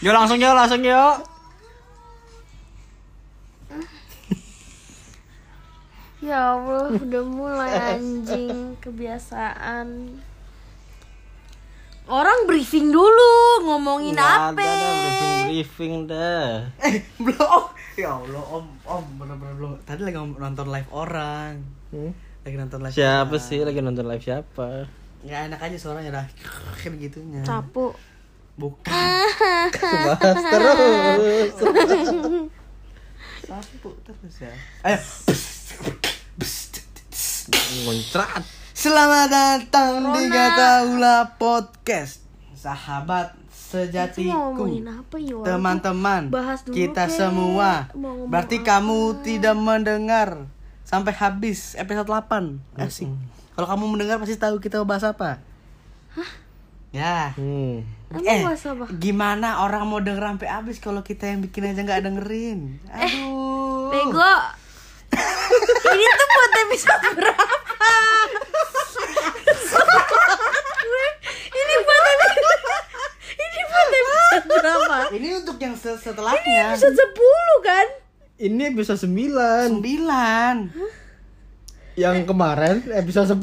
Yo langsung yo, langsung yo. Ya Allah, udah mulai anjing kebiasaan. Orang briefing dulu ngomongin Nggak apa? ada dah briefing briefing dah. Eh, belum. Ya Allah, Om, Om, bener-bener belum. Tadi lagi nonton live orang. Hmm? Lagi nonton live. Siapa orang. sih lagi nonton live siapa? Nggak enak aja suaranya dah. Kayak gitunya. Sapu. Bukan. Bahas terus. Sapu terus ya. Ayo. Ngontrat. Selamat datang di Gataula Podcast. Sahabat sejatiku. ya? Teman-teman, kita kek. semua. Berarti apa? kamu tidak mendengar sampai habis episode 8. Asik. Kalau kamu mendengar pasti tahu kita bahas apa. Ya. Hmm. Emang eh, apa? gimana orang mau denger sampai habis kalau kita yang bikin aja nggak dengerin? Aduh. Bego. Ini tuh buat episode berapa? ini buat episode Ini buat episode berapa? Ini untuk yang se- setelahnya. Episode 10 kan? Ini episode 9 Sembilan. Yang kemarin episode 10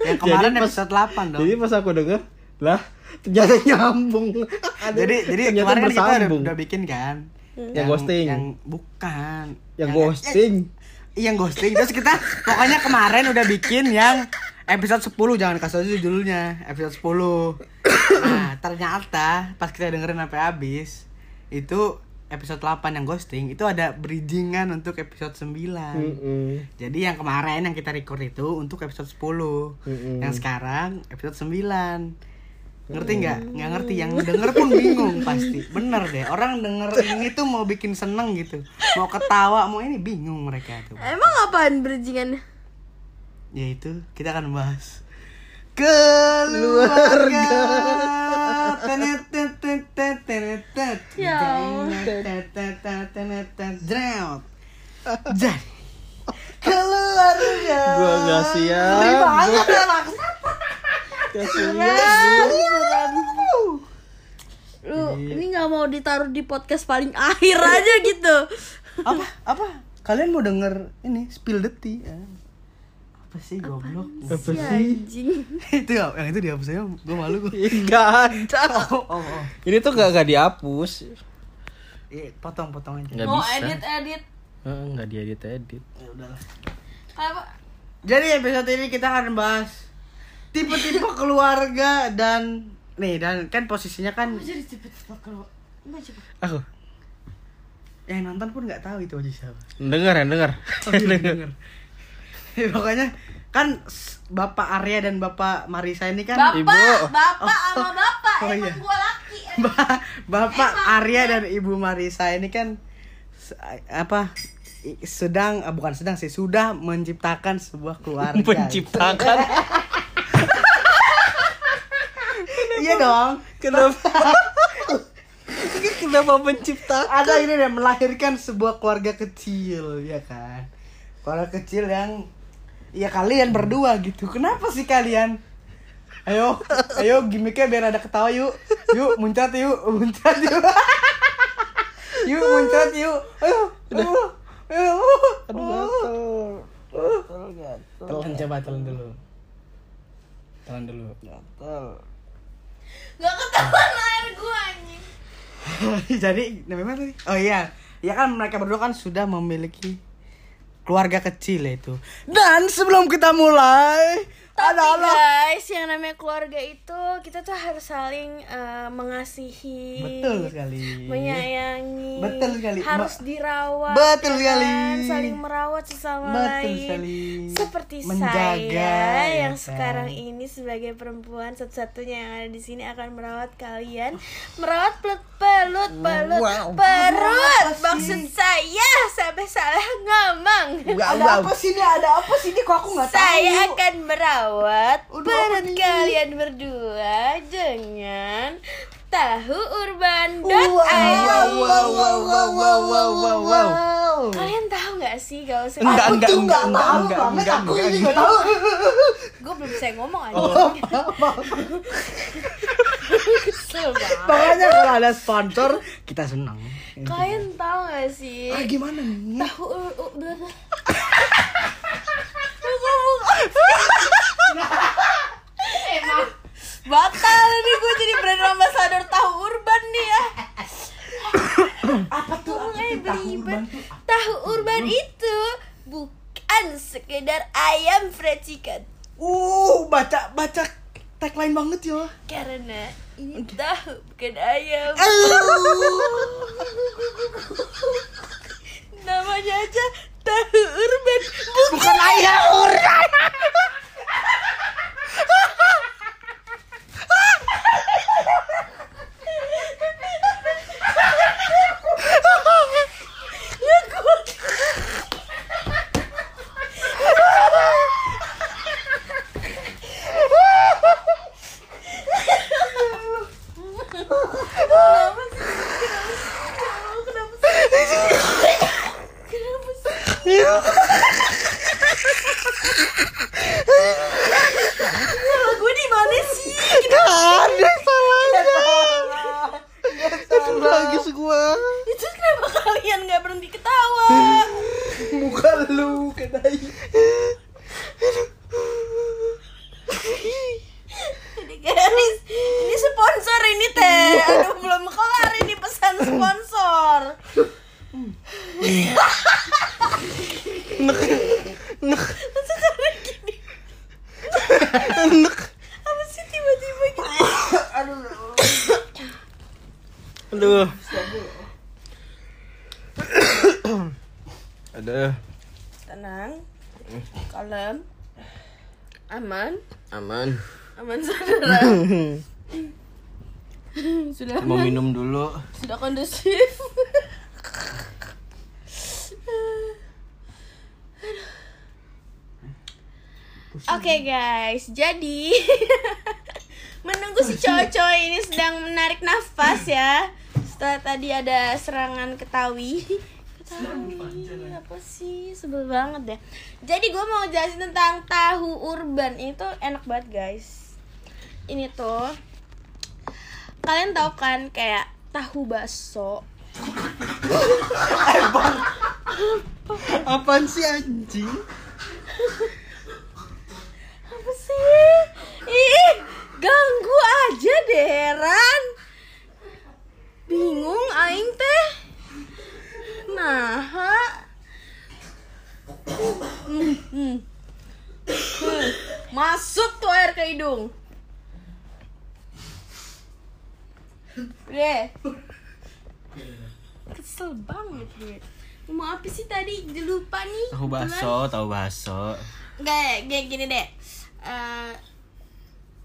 Yang kemarin Jadi pas- episode 8 dong. Jadi pas aku denger Lah? Ternyata nyambung. Jadi jadi ternyata kemarin kan kita udah, bersambung. udah bikin kan Yang ghosting. yang bukan. Yang ghosting. Eh, yang ghosting. Terus kita pokoknya kemarin udah bikin yang episode 10 jangan kasih aja judulnya. Episode 10 nah ternyata pas kita dengerin sampai habis itu episode 8 yang ghosting itu ada bridgingan untuk episode 9 Mm-mm. jadi yang kemarin yang kita record itu untuk episode 10 Mm-mm. Yang sekarang episode 9 Ngerti nggak? Nggak ngerti Yang denger pun bingung pasti Bener deh Orang denger ini tuh mau bikin seneng gitu Mau ketawa Mau ini bingung mereka tuh Emang apaan bridgingannya? Ya itu Kita akan bahas Keluarga. Jadi Keluarga Gua gak siap banget Ya, siap Lu ini nggak mau ditaruh di podcast paling akhir aja gitu. apa apa kalian mau denger ini spill the tea ya. apa sih goblok Apa Si sih? itu ya yang itu dihapus aja gue malu gue Gak ada oh, oh, oh. Ini tuh gak, gak dihapus Iya, potong potong aja Nggak mau bisa. edit edit. Eh, Nggak diedit-edit ya udahlah Apa? jadi episode ini kita akan bahas tipe-tipe keluarga dan nih dan kan posisinya kan Jadi cepet-cepet kalau Nggak cepet. Aku yang nonton pun nggak tahu itu aja siapa Dengar ya, dengar Oh, iya, denger. Ya, pokoknya kan Bapak Arya dan Bapak Marisa ini kan Bapak, Ibu. bapak sama bapak. Oh, Emang iya. gua laki. Ba- Bapak Arya dan Ibu Marisa ini kan apa sedang ah, bukan sedang sih sudah menciptakan sebuah keluarga. Menciptakan dong. Kenapa Kenapa menciptakan Ada ini deh melahirkan sebuah keluarga kecil ya kan. Keluarga kecil yang ya kalian berdua gitu. Kenapa sih kalian? Ayo, ayo gimmicknya biar ada ketawa yuk. Yuk muncrat yuk, muncrat yuk. yuk muncrat yuk. Ayo. Ayo. Ayo. Aduh gatel Telan coba telan dulu. Telan dulu. Gatel Gak ketahuan air gua anjing. Jadi namanya tadi? Oh iya. Ya kan mereka berdua kan sudah memiliki keluarga kecil ya itu. Dan sebelum kita mulai Tapi adalah guys, yang namanya keluarga itu kita tuh harus saling eh, mengasihi, betul sekali. menyayangi, Betul sekali. harus Ma- dirawat, Betul ya sekali. kan? saling merawat sesama Betul lain. sekali. Seperti Menjaga, saya ya yang kan? sekarang ini sebagai perempuan satu-satunya yang ada di sini akan merawat kalian, merawat pelut pelut pelut Wow. perut. Maksud saya sampai salah ngomong. ada apa sih ini? Ada apa sih ini? Kok aku nggak tahu? Saya akan merawat Aduh, apa perut kalian berdua dengan tahu urban Wow, wow, wow, wow, wow, wow, wow, wow, wow. Kalian tahu nggak sih kalau saya Enggak, Aku enggak, tuh enggak, nggak enggak, tahu enggak, banget. enggak, Aku enggak, ini enggak. nggak tahu. gue belum bisa ngomong aja. Oh. Makanya kalau ada sponsor kita senang. Kalian tahu gak sih? Ah gimana nih? Tahu ur- ur- ur- Emang batal nih gue jadi brand ambassador tahu urban nih ya. Apa tuh? Mulai Apa tuh tahu belibet. urban tuh? Tahu urban itu bukan sekedar ayam fried chicken. Uh, baca baca tagline banget ya. Karena ini tahu bukan ayam. Namanya aja tahu urban bukan ayam urban. Kenapa sih? Kenapa sih? Kenapa sih? Salah gue di mana sih? Ada salahnya. Itu bagus gua. Itu kenapa kalian nggak berhenti ketawa? Bukan lu, kedai. Jadi guys, ini sponsor ini teh. Aduh belum kelar ini pesan sponsor. Sekarang gini. Apa sih tiba-tiba gitu? Aduh. Aduh. Tenang, kalem, aman, Aman. aman saudara. Sudah Mau aman, minum dulu. sudah kondusif. Oke guys, jadi menunggu si cowok-cowok ini sedang menarik nafas ya. Setelah tadi ada serangan ketawi. Ketawi apa sih? Sebel banget deh. Jadi gue mau jelasin tentang tahu urban itu enak banget guys. Ini tuh kalian tahu kan kayak tahu bakso Apaan sih anjing? apa sih? Ih, ganggu aja deh, Heran. Bingung aing teh. Nah, ha? Hmm, hmm. Hmm, Masuk tuh air ke hidung. Deh. Kesel banget gue. Mau apa sih tadi? Lupa nih. Tahu bakso, tahu bakso. Kayak kayak gini deh. Eh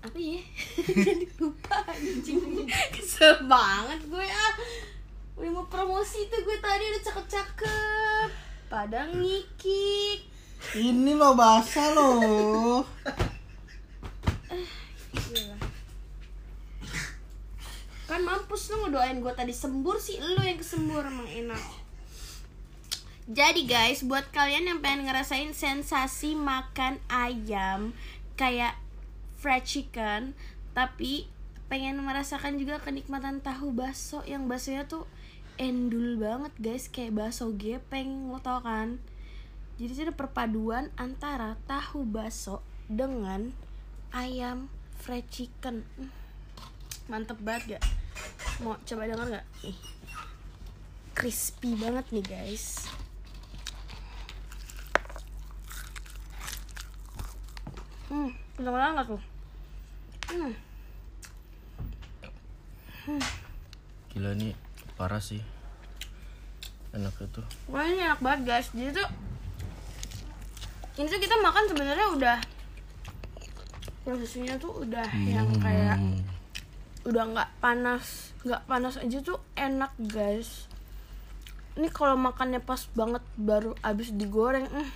apa ya? Jadi lupa anjing. Kesel banget gue ah. Udah mau promosi tuh gue tadi udah cakep-cakep. Padang ngikik. Ini lo basah lo. Gila. Kan mampus lu ngedoain gue tadi sembur sih lu yang kesembur emang enak. Jadi guys, buat kalian yang pengen ngerasain sensasi makan ayam kayak fried chicken, tapi pengen merasakan juga kenikmatan tahu bakso yang baksonya tuh endul banget guys, kayak bakso gepeng, lo tau kan? Jadi itu perpaduan antara tahu bakso dengan ayam fried chicken. Hmm, Mantep banget gak? Mau coba denger gak? Nih. Crispy banget nih guys. Hmm, kedengeran gak tuh? Hmm, Gila nih, parah sih. Enak itu. wah ini enak banget guys. Jadi tuh ini tuh kita makan sebenarnya udah prosesnya tuh udah yang kayak Hmm. udah nggak panas nggak panas aja tuh enak guys ini kalau makannya pas banget baru abis digoreng mm.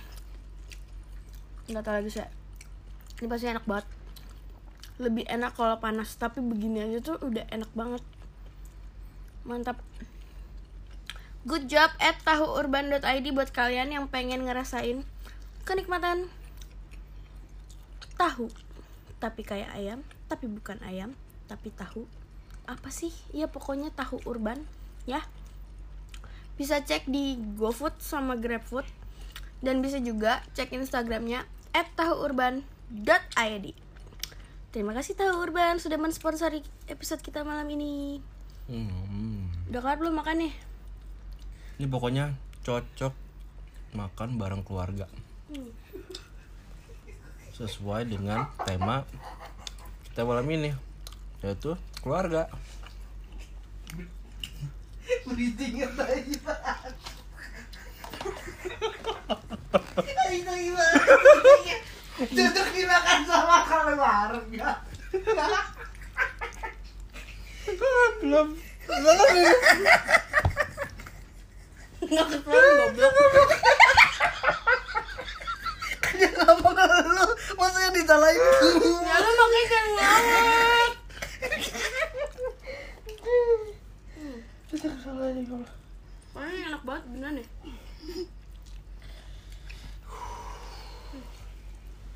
nggak tahu lagi sih ini pasti enak banget lebih enak kalau panas tapi begini aja tuh udah enak banget mantap. Good job at tahuurban.id buat kalian yang pengen ngerasain kenikmatan tahu tapi kayak ayam tapi bukan ayam tapi tahu. Apa sih? Ya pokoknya tahu urban ya. Bisa cek di GoFood sama GrabFood. Dan bisa juga cek Instagramnya @tahuurban.id terima kasih tahu urban sudah mensponsori episode kita malam ini Hmm. udah kelar belum makan nih Ini pokoknya cocok makan bareng keluarga. Sesuai dengan tema kita malam ini yaitu keluarga. Breathing? Duduk dimakan sama keluarga. Belum. nggak kelar goblok. Dia ngomong ke lu, maksudnya disalahin ya lu makanya kan ngawak Wah, ini enak banget beneran deh.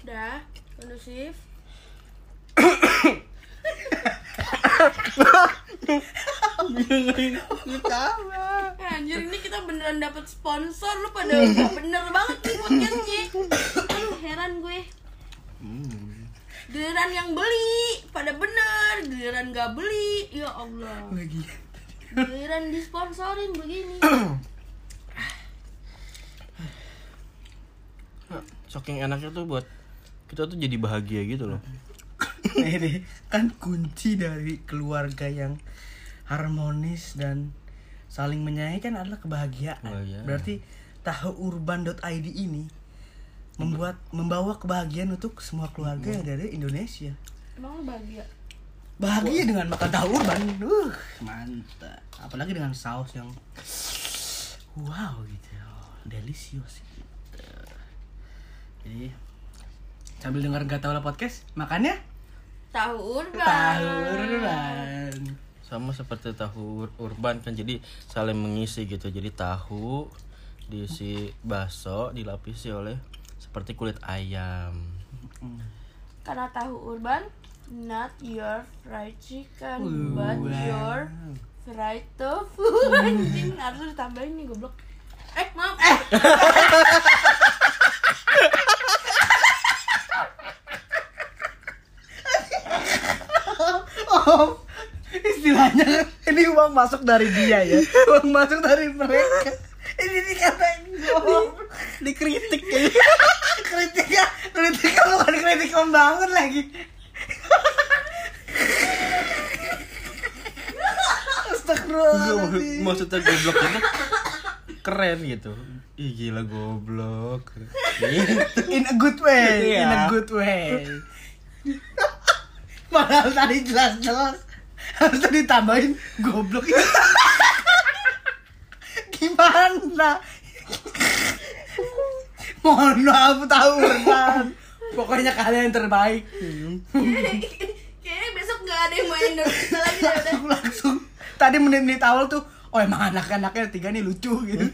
Udah, kondusif. Eh, anjir ini kita beneran dapat sponsor lu pada bener banget nih podcastnya. Aduh heran gue. Giliran yang beli pada bener, giliran gak beli, ya Allah. Lagi. Giliran disponsorin begini. Saking enaknya tuh buat kita tuh jadi bahagia gitu loh. Ini kan kunci dari keluarga yang harmonis dan saling menyayangi kan adalah kebahagiaan. Kebahagiaan. Berarti tahuurban.id ini membuat membawa kebahagiaan untuk semua keluarga yang dari Indonesia. Emang bahagia? Bahagia dengan makan tahu urban. Uh, mantap. Apalagi dengan saus yang wow gitu. Delicious gitu. Jadi sambil dengar gak tahu lah podcast, makannya Tahu urban. tahu urban. Sama seperti tahu ur- urban kan jadi saling mengisi gitu. Jadi tahu diisi bakso dilapisi oleh seperti kulit ayam. Karena tahu urban, not your fried chicken, Uh, but wow. your fried tofu. Anjing harus ditambahin nih goblok. Eh, maaf. Oh, istilahnya ini uang masuk dari dia ya. Uang masuk dari mereka. Ini dikatain bohong. Dikritik ya. Kritiknya, kritiknya bukan kritik membangun lagi. Astagfirullahaladzim. Maksudnya goblok itu keren gitu. Ih gila goblok. In a good way, in a Iya. good way. Padahal tadi jelas-jelas harus tadi tambahin goblok. Gimana? Mohon maaf tahu Urban. Pokoknya kalian yang terbaik. Kayaknya besok nggak ada yang main lagi langsung tadi menit-menit awal tuh oh emang anak-anaknya tiga nih lucu gitu.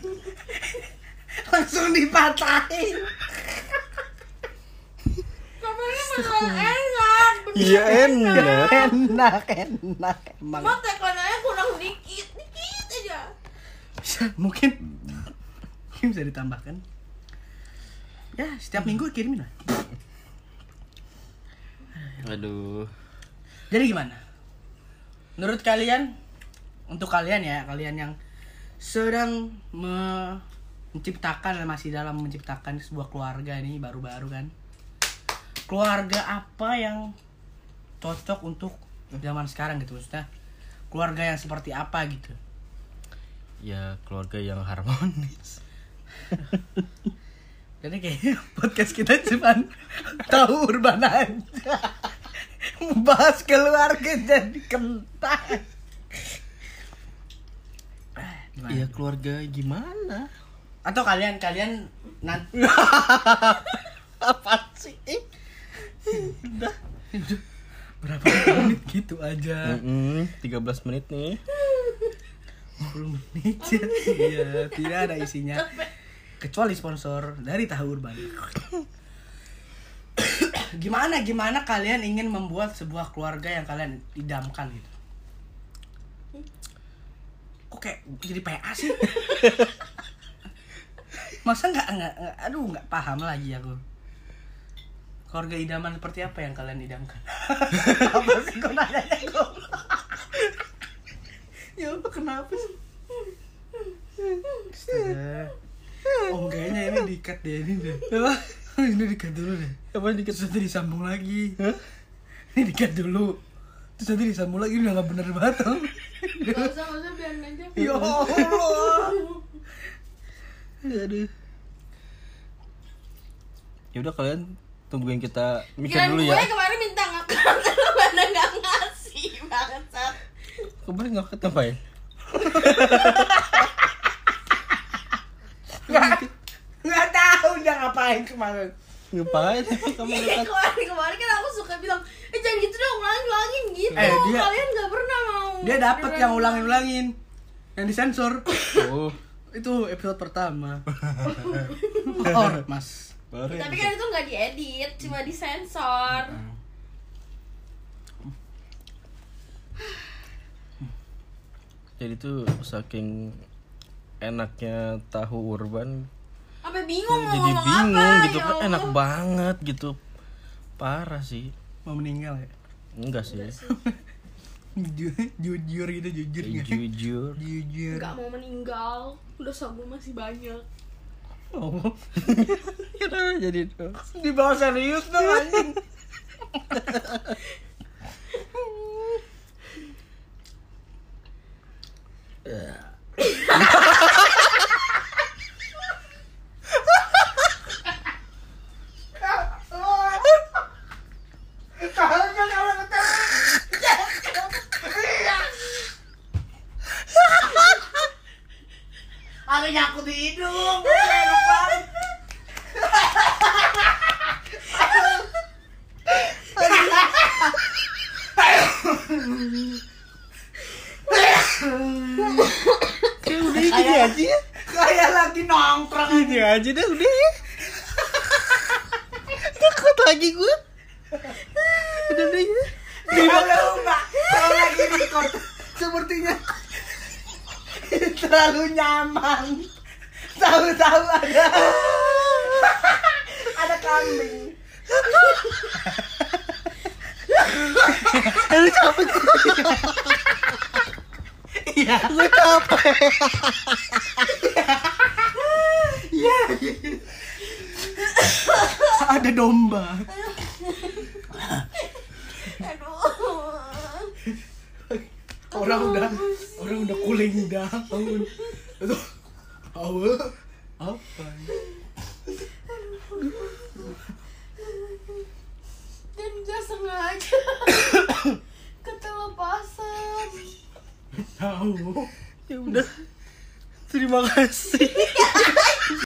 langsung dipatahin. Kamarnya enak. beneran Iya enak. Enak, enak emang. Cuma tekanannya kurang dikit, dikit aja. Bisa, mungkin mungkin bisa ditambahkan. Ya, setiap minggu kirimin lah. Aduh. Jadi gimana? Menurut kalian, untuk kalian ya, kalian yang sedang me- menciptakan masih dalam menciptakan sebuah keluarga ini baru-baru kan, keluarga apa yang cocok untuk zaman sekarang gitu maksudnya? Keluarga yang seperti apa gitu? Ya keluarga yang harmonis. Jadi kayaknya podcast kita cuma tahu urban aja. Bahas keluarga jadi kentang. Gimana? Ya keluarga gimana? Atau kalian kalian nanti Apa sih? udah berapa menit? Gitu aja. Mm-mm, 13 menit nih. 10 menit ya. Iya tidak ada isinya. Kecuali sponsor dari tahu urban. Gimana gimana kalian ingin membuat sebuah keluarga yang kalian idamkan gitu? Kok kayak jadi PA sih? Masa nggak nggak nggak- aduh nggak paham lagi aku keluarga idaman seperti apa yang kalian idamkan? Apa sih? Kok nanya ya Allah kenapa sih? Astaga. Oh kayaknya ini dikat deh ini deh. Ini dikat dulu deh. Apa dikit Terus nanti disambung lagi. Ini dikat dulu. Terus nanti disambung lagi udah gak bener banget Gak usah, gak usah biarin aja. Ya Allah. Aduh. Ya udah kalian tungguin kita mikir Kirain dulu gue ya. kemarin minta ngakak Lu pada gak ngasih Bangsat. Kemarin nggak ketemu ya? Gak Gak tahu dia ngapain kemarin. Ngapain? Emang kamu Iya kemarin kemarin kan aku suka bilang Eh jangan gitu dong ulangin ulangin gitu. Eh, dia- Kalian gak pernah mau Dia dapet yang ulangin-ulangin Yang disensor. Oh, Itu episode pertama. Oh mas baru ya. Tapi kan itu gak diedit Cuma disensor. Jadi tuh saking enaknya tahu urban Sampai bingung mau jadi ngomong bingung apa gitu ya kan Allah. enak banget gitu. Parah sih. Mau meninggal ya? Enggak sih. Jujur, jujur gitu jujur nggak? jujur. Jujur. Gak mau meninggal. Dosa gue masih banyak oh kenapa jadi itu? Di bawah serius dong anjing. Ada nyakut di hidung. Enak banget. kayak udah gini aja ya Kayak lagi nongkrong. Gini aja deh udah ya takut lagi gue udah deh ya Kalau enggak, kalau lagi record sepertinya terlalu nyaman. Tahu-tahu ada ada kambing. Aduh capek Iya. gue capek Ada domba. Aduh Orang udah orang udah cooling down. Itu awal